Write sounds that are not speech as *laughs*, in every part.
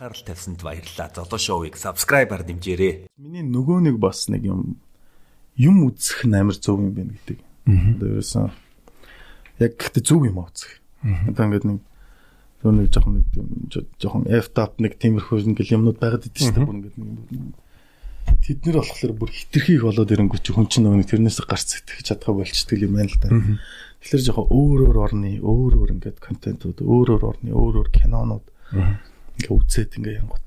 анхаарал тавьсанд баярлалаа. Золоо шоуийг subscribe-аар дэмжээрэй. Миний нөгөө нэг бас нэг юм юм үзэх нь амар зөв юм байна гэдэг. Дээрээс яг гэхдээ зөв юм үзэх. Одоо ингээд нэг зөв нэг жоохон нэг жоохон F-top нэг тиймэрхүү ингээл юмнууд байгаад идэв шүү дээ. Бүр ингээд нэг тэд нэр болохоор бүр хитрхийг болоод ирэнгүүт чи хүн чинь нөгөө тэрнээс гарц сэтгэж чадгаа болчдөг юм байна л да. Тэгэхээр жоохон өөр өөр орны өөр өөр ингээд контентууд өөр өөр орны өөр өөр кинонууд ингээ үзээд ингээ янгот.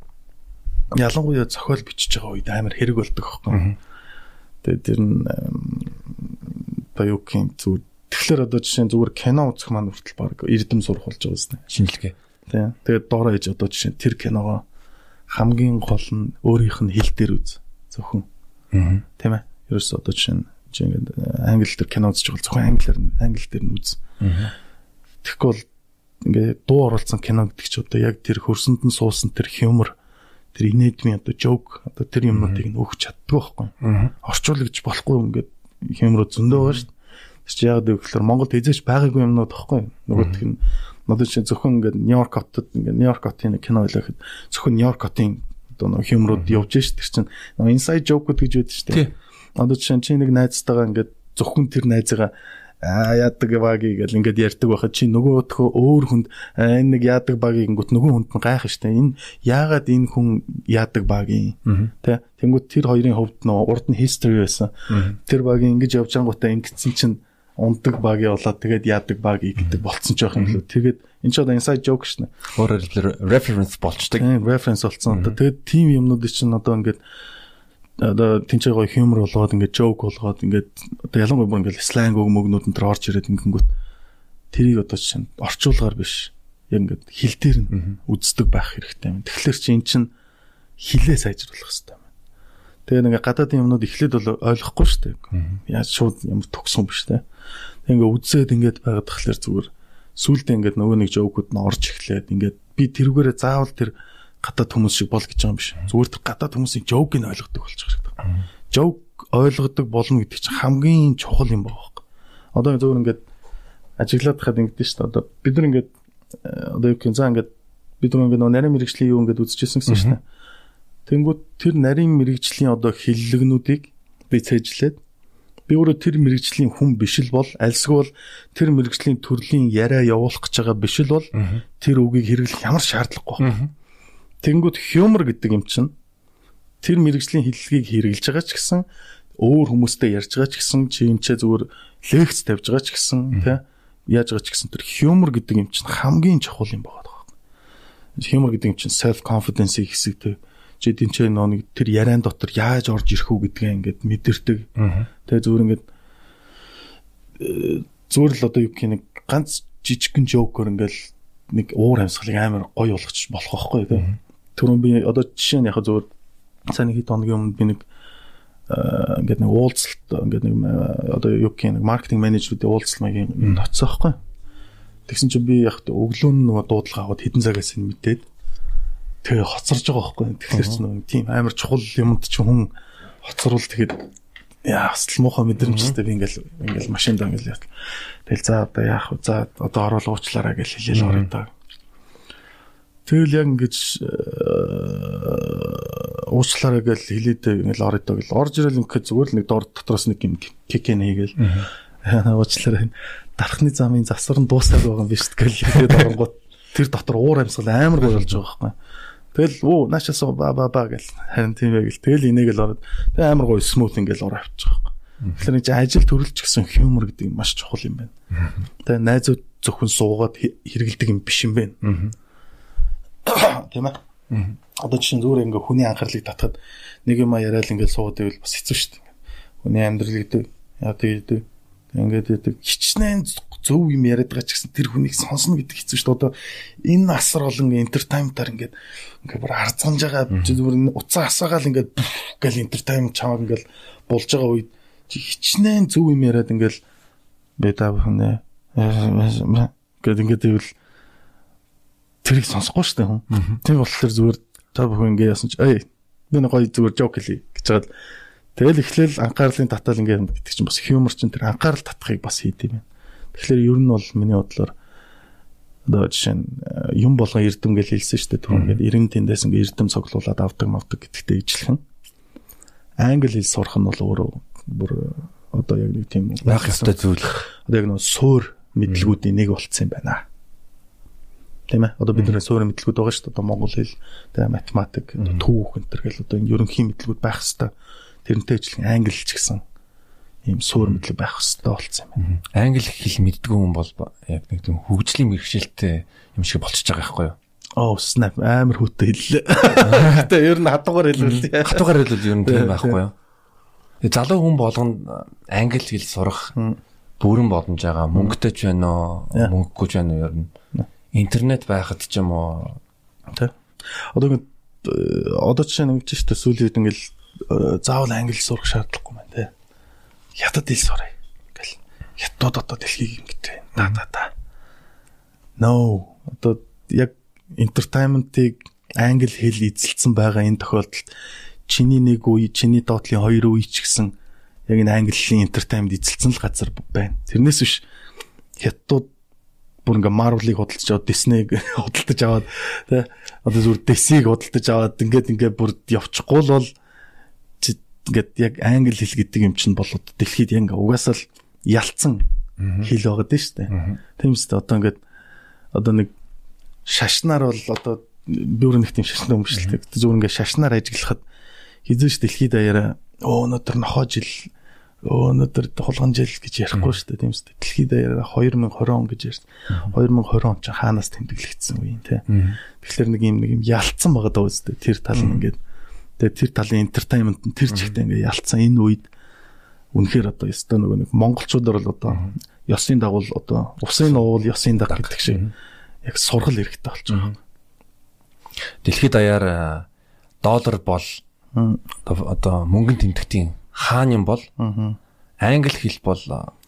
Ялангуяа зохиол бичиж байгаа үед амар хэрэг болдог байхгүй. Тэгээд тэр нь баяукын зүг тэгэхээр одоо жишээ нь зүгээр кино үзэх маань хүртэл баг эрдэм сурах болж байгаа юм шинжилгээ. Тийм. Тэгээд доороо ээж одоо жишээ нь тэр киногоо хамгийн гол нь өөрийнх нь хэл дээр үз зөвхөн. Аа. Тийм ээ. Ерөөс одоо жишээ нь чи ингээд англи дээр кино үзэж байгаа зөвхөн англиар англи дээр нь үз. Аа. Тэгэхгүй бол ингээ дуу оруулсан кино гэдэг чи одоо яг тэр хөрсөнд нь суусан тэр хьюмор тэр инээдмийн одоо жок одоо тэр юмнуудыг нь өгч чаддгүй байхгүй. Орчуулагч болохгүй ингээд хьюмор зөндөө байгаа шүү дээ. Тэр чи яг гэвэл Монголд эзэж байгаагүй юмнууд байхгүй. Нөгөөх нь надад чи зөвхөн ингээд Нью-Йорк хотод ингээд Нью-Йорк хотын кино хэлэхэд зөвхөн Нью-Йорк хотын одоо нэг хьюморууд явж шүү дээ. Тэр чинь inside joke гэж байдаг шүү дээ. Одоо чи нэг найзтайгаа ингээд зөвхөн тэр найзыгаа аа яадаг багийг гэл ингээд ярьдаг байхад чи нөгөөдхөө өөр хүнд энэ нэг яадаг багийг гингүүт нөгөө хүнд нь гайх штэ. Энэ яагаад энэ хүн яадаг багийн? Тэ тэнгүүт тэр хоёрын хувьд нөө урд нь history байсан. Тэр багийн ингэж явж ангуудаа ингэсэн чинь ундаг багийн болоод тэгээд яадаг багийг гэдэг болцсон ч байх юм лөө тэгээд энэ ч одоо inside joke шнэ өөрөөр хэлбэл reference болчдаг. Reference болцсон. Тэгээд team юмнууд чинь одоо ингээд одоо тэнцээ гоё хьюмор болгоод ингээд жоок болгоод ингээд одоо ялангуяа бүр ингээд сленг үг мөгнүүд энэ төр орж ирээд ингэнгүүт тэрийг одоо чинь орчуулгаар биш яг ингээд хил дээр нь үздэг байх хэрэгтэй юм. Тэгэхээр чи эн чинь хилээ сайжруулах хэрэгтэй юм. Тэгээ ингээ гадаадын юмнууд эхлээд бол ойлгохгүй шүү дээ. Яаж шууд ямар төгсөн биш те. Тэгээ ингээ үзээд ингээд байгаад тахлаар зүгээр сүултээ ингээд нөгөө нэг жоокуд нь орж эхлээд ингээд би тэрүүгээрээ заавал тэр гадаад хүмүүс шиг бол гэж байгаа юм биш. Зүгээр гадаад хүмүүсийн жоуг нь ойлгодог болчих хэрэгтэй. Жоуг ойлгодог болно гэдэг чинь хамгийн чухал юм байна. Одоо зөвөр ингээд ажиглаад хахад ингэдэж шүү дээ. Одоо бид нар ингээд э, одоо юу гэх за ингээд бид нар ингээд нарийн мэрэгжлийн юу ингээд үзчихсэн гэсэн шүү дээ. Тэнгүүд тэр нарийн мэрэгжлийн одоо хиллэгнүүдийг би цээжлээд би өөрөө тэр мэрэгжлийн хүн биш л бол альсгүй бол тэр мэрэгжлийн төрлийн яриа явуулах гэж байгаа биш л бол тэр үгийг хэрэглэх ямар шаардлагагүй байна Тэнгүүд хьюмор гэдэг юм чинь тэр мэрэгжлийн хиллэгийг хэрэгжилж байгаа ч гэсэн өөр хүмүүстэй ярьж байгаа ч гэсэн чи ч зүгээр лекц тавьж байгаа ч гэсэн тий яаж байгаа ч гэсэн тэр хьюмор гэдэг юм чинь хамгийн чухал юм даа. Хьюмор гэдэг юм чинь self confidence хэсэгтэй чи тэнцээ нэг тэр яриан дотор яаж орж ирэх үү гэдгээ ингээд мэдэрдэг. Тэгээ зүгээр ингээд э, зүгээр л одоо юу гэх нэг ганц жижигхэн жоокер ингээл нэг уур амьсгалыг амар гоё болгоч болох байхгүй тий түрүүн би одоо жишээ нь яг сайн нэг хэд хоногийн өмнө би нэг ингээд нэг уулзалт ингээд нэг одоо юу гэх нэг маркетинг менежерүүдийн уулзалт маягийн тоцсон байхгүй. Тэгсэн чинь би яг өглөө нь нөгөө дуудлага аваад хэдэн цагаас нь мэдээд тэгээ хоцорж байгаа байхгүй. Тэгэхээр ч нэг тийм амар чухал юмд чи хүн хоцорвол тэгээд яа асал муухай мэдрэмжтэй би ингээл ингээл машинд ингээл яа. Тэгэл за одоо яах вэ? За одоо орол уучлаарай гэж хэлээл орё даа. Тэгэл яг ингэж э, уучлаарай гэж хэлээд ингээл орё доо гэл. Орж ирэл ингээд зүгээр л нэг дор дотроос нэг юм кекэн хийгээл уучлаарай. Дарахны замын засвар нь дуусаад байгаа юм биш тэгэл хэлээд оронгууд тэр дотор уур амьсгал амар гоё болж байгаа байхгүй. Тэгэл оо наашаас ба ба ба гэл. Харин тийм ээ гэл. Тэгэл энийг л ороод тэг амар гоё смут ингээл ороо авчих байхгүй. Тэгэхээр нэг ажил төрөлч гэсэн хьюмор гэдэг нь маш чухал юм байна. Тэг найзууд зөвхөн суугаад хэрэгэлдэг юм биш юм байна тийм ээ. Одоо чинь зүгээр ингээ хүний анхаарлыг татахад нэг юм яриад ингээ суугаад байвал бас хэцүү шүү дээ. Хүний амьдрал гэдэг яа тэгээд ингээд гэдэг хичнээн зөв юм яриад байгаа ч гэсэн тэр хүнийг сонсно гэдэг хэцүү шүү дээ. Одоо энэ асар олон entertainment-аар ингээд ингээд бүр арзанж байгаа зүгээр уцаа асаагаал ингээд гэл entertainment чамаг ингээд болж байгаа үед хичнээн зөв юм яриад ингээд бета бүхнэ гэд ингээд ивэл тэрийг сонсохгүй дээ хүн. Тийм болохоор зүгээр та бүхэн ингэ яасан ч эй би нэг гоё зүгээр жок хэлье гэж байгаа. Тэгэл эхлээл анхаарлын татал ингэ гэдэг чинь бас хьюмор чинь тэр анхаарал татахыг бас хийдэм юм. Тэгэхээр ер нь бол миний бодлоор одоо жишээ нь э, юм болгон эрдэм гэж хэлсэн шүү дээ. Ингээд 90 тэндээс ингээд эрдэм цуглуулад авдаг мавдаг гэдэгтэй ижилхэн. Англи хэл сурах нь бол өөрөө бүр одоо яг нэг тийм байх ёстой зүйл. Одоо яг нэг суур мэдлгүүдийн нэг болцсон юм байна. Тийм ээ. Одоо бидний суурь мэдлгүүд байгаа шүү дээ. Одоо монгол хэл, тэгээ математик, түүх энэ төр гэл одоо энэ ерөнхий мэдлгүүд байх хэвээр тэрнтэй ижилхэн англи ч гэсэн ийм суур мэдлэг байх хэвээр болцсон юм байна. Англи хэл мэддгүй хүн бол яг нэг тийм хөгжлийн мэрэгчлэлтэй юм шиг болчихж байгаа байхгүй юу? Оо snap амар хүүтэй хэллээ. Гэтэ *laughs* ер нь хатуугаар хэлвэл. Хатуугаар хэлвэл ер нь тийм байхгүй юу? Залуу хүн болгонд англи хэл сурах бүрэн боломж байгаа. Мөнгөтэй ч байна уу, мөнгөгүй ч байна уу ер нь. Интернет байхад ч юм уу. Тэ. Одоо ингэ одоо жишээ нь ингэж шүү дээ сүүлийн ингээл заавал англи сурах шаардлагагүй маань тий. Хятад хэл сурах. Ингээл хятад одоо дэлхийг ингэдэг. Да да да. No. Одоо яг entertainment-ыг англи хэл эзэлсэн байгаа энэ тохиолдолд чиний нэг үе, чиний доотлын хоёр үе ч гэсэн яг энэ английн entertainment эзэлсэн л газар байна. Тэрнээс биш хятад бүр ингээ Marvel-ыг худалдаж аваад Disney-г *laughs* худалдаж аваад тий одоо зүгээр DC-г худалдаж аваад ингээд ингээд бүр явчихгүй л бол ингээд яг англи хэл гэдэг юм чинь болоод дэлхийд яг угаасаа л ялцсан хэл байгаад дээ шүү дээ. Тийм үстэй одоо ингээд одоо нэг шашнаар бол одоо өөр нэг тийм шашны өмшлтэй. Зүгээр ингээд шашнаар ажиглахад хизээш дэлхийд даяараа оо өнөөдөр нохоо жил өнөөдөр хулган жил гэж ярихгүй шүү дээ тийм үстэй. Дэлхийд даяараа 2020 он гэж ярьсан. 2020 он ч хаанаас тэмдэглэгдсэн үе юм те. Тэгэхээр нэг юм нэг юм ялцсан байгаа даа үстэй. Тэр тал нь ингээд тэгээ тэр талын entertainment нь тэр чигтээ ингээд ялцсан энэ үед үнэхээр одоо ёстой нөгөө нэг монголчуудаар бол одоо ёсын дагуул одоо усын уул ёсын даг гэдэг шиг яг сургал хэрэгтэй болж байгаа. Дэлхийд даяар доллар бол одоо мөнгөнд тэмдэгтийн хаан юм бол англи хэл бол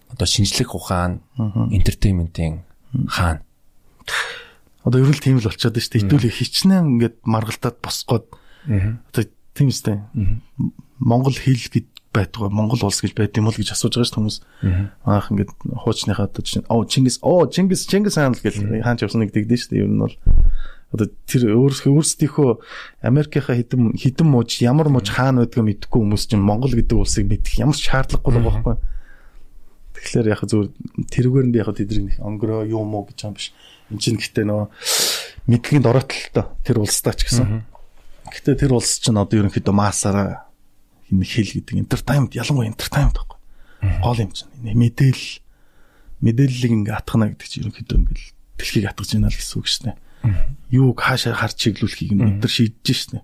одоо шинжлэх ухаан entertainment-ийн хаан. Одоо ер нь тийм л болчиход шүү дээ. Хэдүүлээ хичнээн ингээд маргалтаад босгоод одоо тийм үстэй. Монгол хэл гэд байдгаа Монгол улс гэж байд юм уу гэж асууж байгаа шүү хүмүүс. Аах ингээд хуучныхаа одоо чинь оо Чингис оо Чингис Чингис хаан л гэж хаан ч явсан нэг дэгдэн шүү дээ. Ер нь бол одоо тэр өөрсдийнхөө Америкийнхаа хідэн хідэн мууж ямар мууж хаана байдгаа мэдгүй хүмүүс чинь Монгол гэдэг улсыг мэдэх ямар ч шаардлагагүй байгаа байхгүй. Тэгэхээр яг зөв тэрүүгээр нь би яг тэднийг онгороо юу муу гэж юм биш. Энд чинь гэхдээ нөгөө мэдлэгийн дороотлолтой тэр улстай ч гэсэн. Гэхдээ тэр улс чинь одоо ерөнхийдөө маасаараа энэ хэл гэдэг entertainment ялангуяа entertainment байхгүй. Гол юм чинь мэдээлэл мэдээллийг ингээ атгана гэдэг чинь ерөнхийдөө ингээл дэлхийг атгаж байна л гэсэн үг шнэ юуг хаашаа харж чиглүүлэхийг нь бид нар шийдэж шнэ.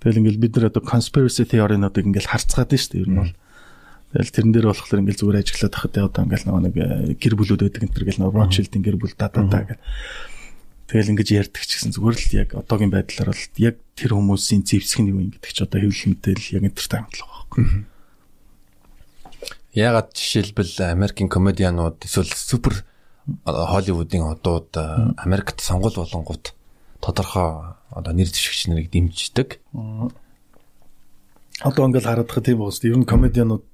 Тэгэл ингээл бид нар одоо conspiracy theory-нуудыг ингээл харцгаад дээ. Ер нь бол тэгэл тэрэн дээр болохоор ингээл зүгээр ажиглаад тахад одоо ингээл нэг э, гэр бүлүүд байдаг энэ төр гэл нөгөө Rothschild-ийн гэр бүл да да да гэл. Тэгэл ингэж ярьдаг ч гэсэн зүгээр л яг одоогийн байдлаар бол яг тэр хүмүүсийн зэвсэг нь юу юм гэдэг чи одоо хэвлэл мэдээлэл яг entertainment л байгаа байхгүй. Ягаад жишээлбэл Америкийн комедианууд эсвэл супер Холливуудын одууд Америкт сонгол болонгууд тодорхой одоо нэр дэвшигч нарыг дэмждэг. Одоо ингээл хараад байгаа тийм уус. Ер нь комедианууд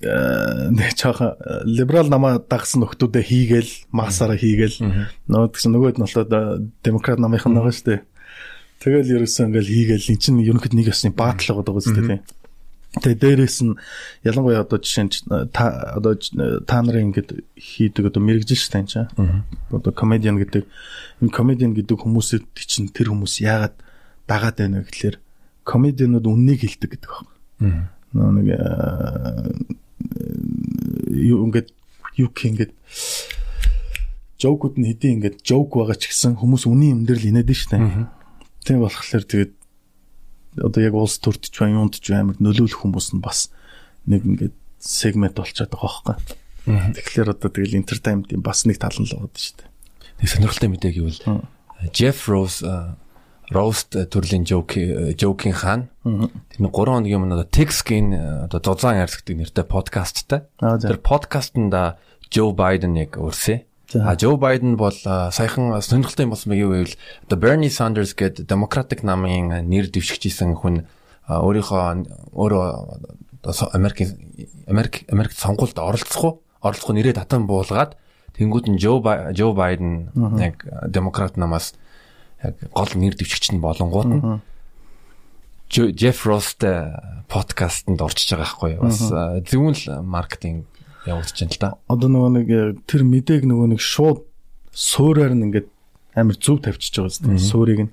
нэг жоохон либерал намаа дагсан нөхдүүдээ хийгээл маасаараа хийгээл нөгөө гэсэн нөгөөд нь болоод демократ намынхан байгаа шүү дээ. Тэгэл ерөөсөө ингээл хийгээл эн чинь ерөнхийд нэг ясны баатлага байгаа үстэй тийм. Тэгээ дээрээс нь ялангуяа одоо жишээ нь та одоо та нарын ингээд хийдэг одоо мэрэгжил шүү дээ энэ. Одоо комедиан гэдэг энэ комедиан гэдэг хүмүүсэд чинь тэр хүмүүс яагаад дагаад байна вэ гэхэлэр комедианууд үннийг хэлдэг гэдэг байна. Нэг юу ингээд юу гэх ингээд жокууд нь хэдий ингээд жок байгаа ч гэсэн хүмүүс үнийн юм дээр л инээд шүү дээ. Тийм болохоор тэгээд одоо яг улс төрдөж байна, юунд ч амар нөлөөлөх хүмүүс нь бас нэг ингээд сегмент болчиход байгаа байхгүй. Тэгэхээр одоо тэгэл entertainment юм бас нэг тал нь л байгаа шүү дээ. Нэг сонирхолтой мэдээ гэвэл Jeff Rose roast төрлийн joke joke-ийн хаан. Тэр нэг 3 хоногийн өмнө одоо Texkin одоо зузаан гэдэг нэртэй подкасттай. Тэр подкастт Joe Biden-ыг урьсээ. А Жо Байден бол саяхан сонирхолтой юм болсон маяг гэвэл the Bernie Sanders гэдэг Democratic намын нэр дэвшигчсэн хүн өөрийнхөө өөрөө Америкийн Америк Америкт сонгуульд оролцох уу? Оролцох нэрээ татан буулгаад Тэнгүүд нь Жо Жо Байден яг демократ намаас яг гол нэр дэвшигч нь болонгууд нь Jeff Rost подкастэнд орчиж байгаа байхгүй? Бас зөвүүн л маркетинг явагдаж байна л да. Одоо нөгөө нэг э, тэр мэдээг нөгөө нэг шууд суураар нь ингээд амар зөв тавьчихж байгаа зү. Суурийг нь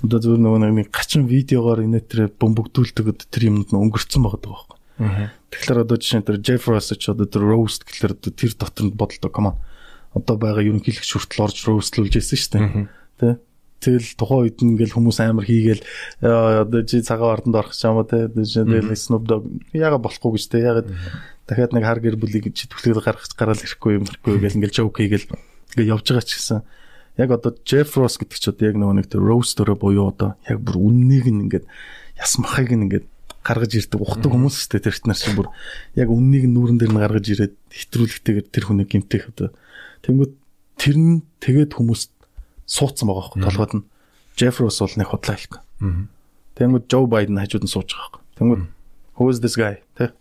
одоо зөвөр нөгөө нэг гачин видеогоор инээтрээ бөмбөгдүүлдэг тэр юмнууд нь өнгөрцөн байгаа байхгүй. Тэгэхээр одоо жишээ нь тэр Jeff Ross ч одоо тэр roast гэхэлэр одоо тэр дотор нь бодолтой come on. Одоо байгаа ерөнхийлөгч хүртэл орж roastlуулж байсан шүү дээ. Тэ? Тэгэл тухайн үед ингээл хүмүүс амар хийгээл одоо чи цагаан ордонд орох ч юм уу те тэгэл Snoop Dogg яга болохгүй гэж те ягаад дахиад нэг хар гэр бүлийг чи түлхэл гаргах гараал ирэхгүй юм гэхгүй гэл ингээл joke хийгээл ингээл явж байгаа ч гэсэн яг одоо Jeff Ross гэдэг чи одоо яг нөгөө нэг тэр roaster буюу одоо яг бүр үннийг нь ингээд ясмахыг нь ингээд гаргаж ирдэг ухдаг хүмүүс шүү дээ тэрт нар чинь бүр яг үннийг нүүрэн дээр нь гаргаж ирээд хэтрүүлэгтэйгээр тэр хүнийг гимтэх одоо. Тэнгүүд тэр нь тэгээд хүмүүст суудсан байгаа байхгүй толгойд нь Jeffros бол нэг худлаа хэлэхгүй. Тэнгүүд Joe Biden хажууд нь сууж байгаа байхгүй. Тэнгүүд who is this guy тэ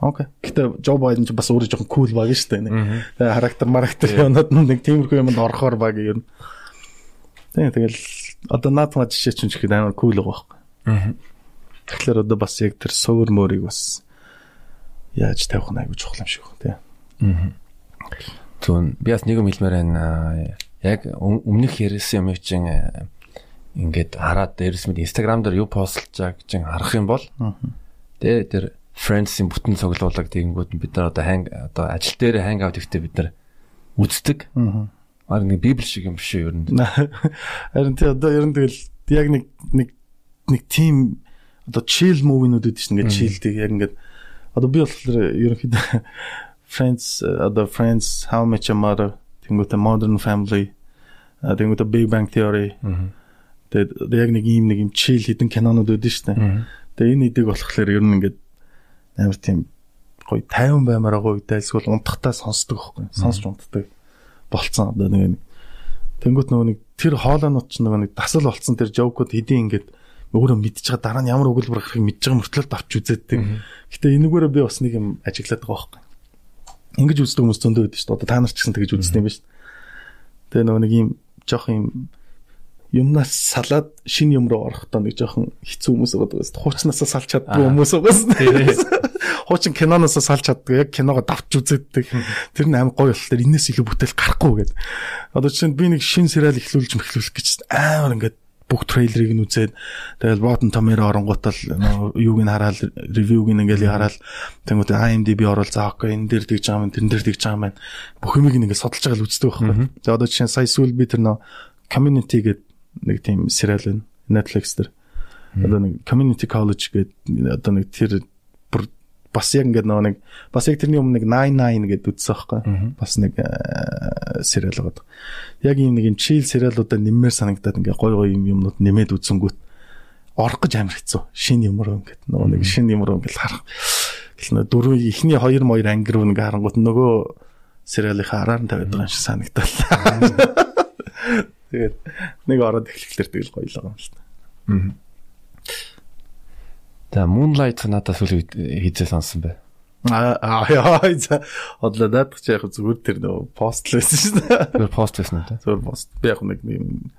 Окей. Гэтэ Joe Biden ч бас өөрөө жоохон кул баг шүү дээ. Тэгээ характер марактер юмнууд нэг тиймэрхүү юмд орохоор баг юм. Тэгээ тэгэл одоо наадмаа жишээ чинь ч ихэд амар кул байгаа байхгүй. Тэгэхээр одоо бас яг тэр суур мөрийг бас яаж тавих нь аягүй чухал юм шиг байна тий. Түн би бас нэг юм хэлмээр байна яг өмнөх ярьсан юм чинь э, ингээд хараад дээрс мэд Instagram дээр юу постлж байгаа гэж харах юм бол тэгээ тэр friends-ийн бүтэн цуглуулга тэгэнгүүт бид нар одоо ханг одоо ажил дээр ханг аут ихтэй бид нар үздэг. Аа нэг библ шиг юм биш үү ер нь. Харин тий одоо ер нь тэгэл яг нэг нэг нэг team одоо chill movie-нууд гэдэг чинь ингээд chillдэг. Яг ингээд одоо би болохоор ерөнхийдөө *laughs* Friends одоо Friends How Much Your Mother Тэнгүүтээ Modern Family тэнгүүтээ Big Bang Theory тэгээд яг нэг ийм нэг юм chill хідэн кинонууд үүдэн штэ. Тэгээд энэ идэг болохоор ер нь ингээд амар тийм гоё 50 баймаар гоё эсвэл унтахтаа сонсдог байхгүй. Сонсч унтдаг болцсон одоо нэг тэнгүүт нөгөө нэг тэр хоолойнууд ч нөгөө нэг дасал болцсон тэр жокууд хэдийн ингээд өөрөө байгаа дараа нь ямар өгүүлбэр гарахыг мэдж байгаа мөртлөө давч үзээддэг. Гэтэ энэгээрээ би бас нэг юм ажиглаад байгаа байхгүй. Ингэж үздэг хүмүүс зөндөө байдаг шүү дээ. Одоо та нар ч гэсэн тэгэж үздэг юм байна шүү дээ. Тэгээ нөгөө нэг юм жоох юм юмнаас салаад шин юм руу орохдоо нэг жоохон хэцүү хүмүүс байгаа даа. Хуучнаасаа салж чаддгүй хүмүүс байгаа. Хуучин киноноос салж чаддгүй. Яг киногоо давч үзээддэг. Тэр нь амар гоё болохоор энэс илүү бүтээл гарахгүй гэдэг. Одоо жишээ нь би нэг шин сериал эхлүүлж мэхлүүлэх гэж амар ингээд бүх трейлерыг нь үзээд тэгэл Rotten Tomato оронгуутал юуг нь хараад ревюг нь ингээл хараад тэнгуут IMDb орол за окей энэ дээр тэгж байгаа юм тэрэн дээр тэгж байгаа юм бүх юмыг ингээд судалж байгаа л үздэг байхгүй. Тэгээ одоо жишээ сая сүүл би тэр нөө community гэдэг нэг тийм сериал байна. Netflix дээр. Одоо нэг community college гэдэг одоо нэг тэр бас яг ингээд нөгөө нэг бас яг тэрний өмнө нэг 99 гэдэг үтсэн байхгүй. Бас нэг э, сериал байгаа. Яг ийм нэг юм chill сериалуудаа нэмээр санагдаад ингээд гой гой юм юмнууд нэмээд үзэнгүүт орох гэж амар хэцүү. Шин юм руу ингээд нөгөө нэг шин юм руу ингээд харах. Нөө дөрөв ихний 2 моёр анги руу ингээд харангуут нөгөө сериалынхаа араар нь тавиад байгаа юм шиг санагдал. *laughs* Тэгээд нэг ороод эхлэхлээр тэгэл гоё л байгаа юм л та. Аа. За Moonlight надаас үл хийжээ сонсон бай. Аа яа за одлоо даадах чи яг зүгээр тэр нөө пост л байсан шүү дээ. Зүгээр пост байсан үү? Зүгээр пост. Би яг нэг юм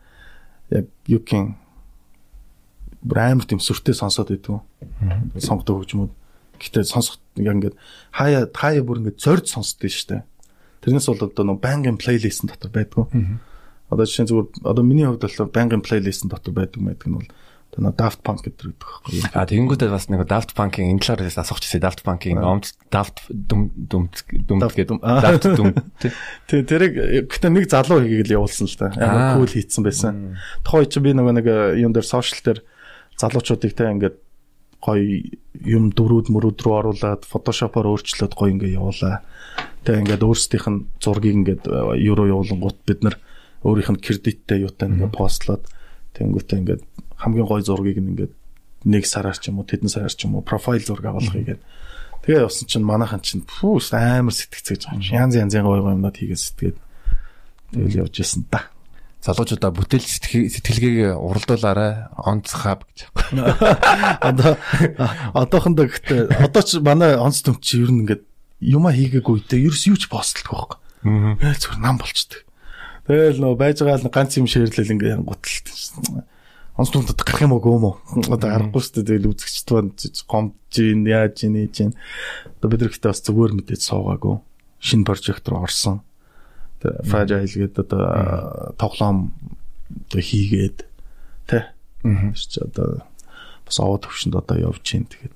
яг юкин брэм тийм сүртэй сонсоод байдгүй. Сонгодог хөгжмүүд. Гэтэ сонсох ингээд хаяа хаяа бүр ингээд зорж сонсдөө шүү дээ. Тэрнээс бол одоо нөө бангийн плейлист дотор байдгүй. Одоо жишээ зүгээр одоо миний хувьд бол бангийн плейлист дотор байдаг нь бол Тэр Daft Punk гэдэг байхгүй юу? А тэгэнгүүтээ бас нэг Daft Punk-ийн энэ талаар асуух гэсэн Daft Punk-ийн омт Daft дүм дүм дүм гэдэг Daft дүм *laughs* тий тэрийг гэхдээ нэг залуу хийгээл явуулсан л та. Амар кул хийцэн байсан. Тухай чи би нөгөө нэг э, юун дээр сошиал дээр залуучуудыг те ингээд гоё юм дөрүүд мөрүүд рүү оруулаад фотошопоор өөрчлөөд гоё ингээ явуулаа. Тэгээ ингээд өөрсдийнх нь зургийг ингээд евро явуулангууд бид нар өөрийнх нь кредиттэй юутай ингээ постлоод тэнгүүтээ ингээд хамгийн гой зургийг ингээд нэг сараар ч юм уу тэдэн сараар ч юм уу профайл зураг авахыг гээд тэгээ явсан чинь манайхан чинь пүүс амар сэтгцээж байгаа юм. Янз янзын гой гой юмнууд хийгээд сэтгээд тэгэл явж исэн та. Залуучуудаа бүтээл сэтгэлгээг уралдуулаарай онц хаб гэж. *laughs* Одоо одоохондоо гэхдээ одоо ч манай онц төмч ер нь ингээд юма хийгээгүй үедээ ерөөс юу ч постлох байхгүй. Гээл зүгээр нам болчдөг. Тэгэл нөө байж байгаа л ганц юм ширлэл ингээ гуталт. Онц тунд гарах юм уу гөөм үү? Одоо гарахгүй шүү дээ. Тэгэл үзэгчд банд гомдж ийн яаж ийн ийж ийн. Одоо бид нэгтэй бас зүгээр мэдээд суугаагүй. Шинэ прожект руу орсон. Тэгээ fragile гэдэг одоо тоглоом одоо хийгээд тэ. Аа. Чи одоо бас овоо төвшөнд одоо явж чинь тэгээд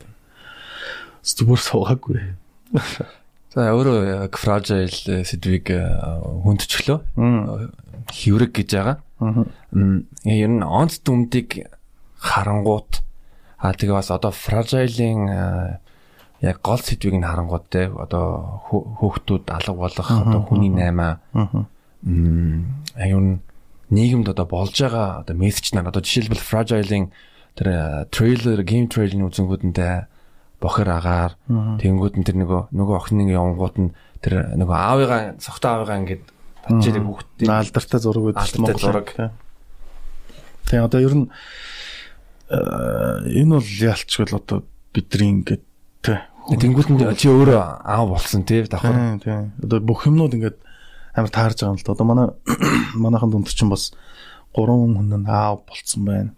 зүгээр суугаагүй. За өөрөө яг fragile сэдвийг хүндчлөө. Хэврэг гэж байгаа. Ер нь онц дүмдийг харангуут аа тэгээ бас одоо fragile-ийн яг гол сэдвийг нь харангуут те одоо хөөхтүүд алга болох одоо хүний наймаа. Аюун нийгэмд одоо болж байгаа одоо мессеж нар одоо жишээлбэл fragile-ийн тэр трейлер гейм трейлерийн үзэнгүүдэнтэй бохор агаар тэнгууд нь тэр нөгөө нөгөө охины явангууд нь тэр нөгөө аавыгаа цогтой аавыгаа ингээд татчихдаг хүүхдийн алдартай зураг байдаг Монгол зураг. Тэгээ одоо ер нь энэ бол ялчгүй одоо бидний ингээд тэ тэнгууд нь чи өөрөө аав болсон тий давхар. Тий. Одоо бүх юмнууд ингээд амар таарж байгаа юм л да. Одоо манай *clears throat* манайхан дунд чинь бас гурван хүн нь аав болцсон байна.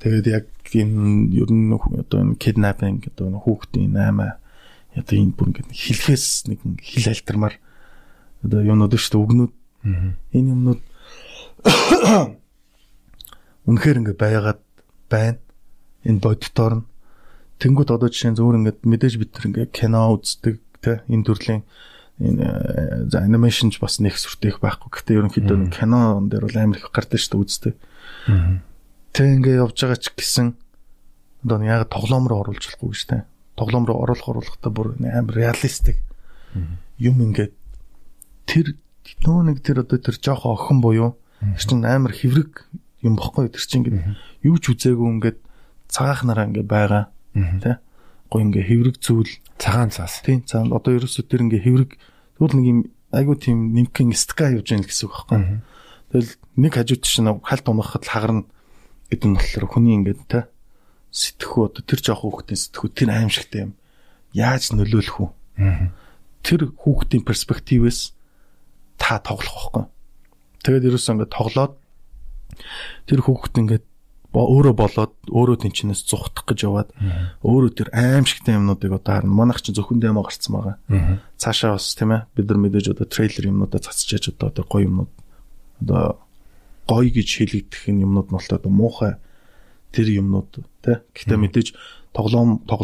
Тэгээд яг энэ ер нь одоо энэ kidnapping одоо хүүхдийн 8 одоо энэ бүр ингээд хэлхээс нэг хил альтермаар одоо юмнууд шүү дээ үгнүүд. Энэ юмнууд *coughs* үнэхээр ингээд байгаад байна. Энэ боддоор нь тэнгууд одоо жишээ нь зөвөр ингээд мэдээж бид нар ингээд кино үздэг те энэ төрлийн энэ за анимашнч бас нэг сүртэйх байхгүй. Гэхдээ ерөнхийдөө кино дээр бол амар их гардаг шүү дээ үздэг. Тэг ингээ явж байгаа ч гэсэн одоо яг тоглоом руу оруулж болохгүй гэж тэ. Тоглоом руу оруулах оруулахтаа бүр амар реалистик юм ингээд тэр нөө нэг тэр одоо тэр жоохон охин буюу тэр чинь амар хэврэг юм бохгүй. Тэр чинь ингээд юу ч үзээгүй ингээд цагаах нараа ингээд байгаа. Тэ? Гоо ингээ хэврэг зүйл. Цагаан цаас. Тийм цаан. Одоо ерөөсөө тэр ингээ хэврэг тэгвэл нэг юм айгуу тийм нимкэн ска явж байгаа гэсэн үг байхгүй. Тэгэл нэг хажууд чинь халт унахад хагарна гэдэг нь болохоор хүний ингээд те сэтгхүү одоо тэр жоох хүүхдийн сэтгхүү тэр аимшигтай юм. Яаж нөлөөлөх үү? Тэр хүүхдийн перспективээс та тоглох байхгүй. Тэгээд ерөөсөө ингээд тоглоод тэр хүүхд ингээд өөрөө болоод өөрөө тэнчнээс зүхтах гэж яваад өөрөө тэр аимшигтай юмнуудыг одоо харна. Манайх чинь зөвхөн дэмо гарцсан байгаа. Цаашаа бас тийм ээ бид нар мэдээж одоо трейлер юмнуудаа цацчихж одоо одоо гоё юмнууд одоо гоё гэж хэлэгдэх юмнууд нь бол одоо муухай тэр юмнууд тий. Гэхдээ мэдээж тоглоом тоглож